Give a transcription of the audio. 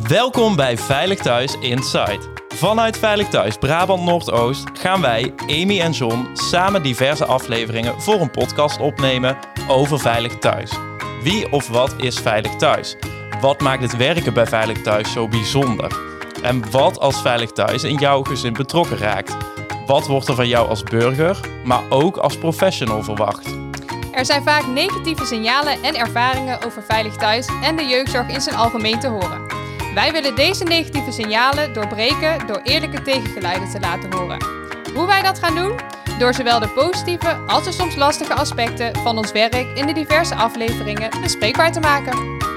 Welkom bij Veilig Thuis Inside. Vanuit Veilig Thuis Brabant Noordoost gaan wij, Amy en John, samen diverse afleveringen voor een podcast opnemen over Veilig Thuis. Wie of wat is Veilig Thuis? Wat maakt het werken bij Veilig Thuis zo bijzonder? En wat als Veilig Thuis in jouw gezin betrokken raakt? Wat wordt er van jou als burger, maar ook als professional verwacht? Er zijn vaak negatieve signalen en ervaringen over Veilig Thuis en de jeugdzorg in zijn algemeen te horen. Wij willen deze negatieve signalen doorbreken door eerlijke tegengeluiden te laten horen. Hoe wij dat gaan doen? Door zowel de positieve als de soms lastige aspecten van ons werk in de diverse afleveringen bespreekbaar te maken.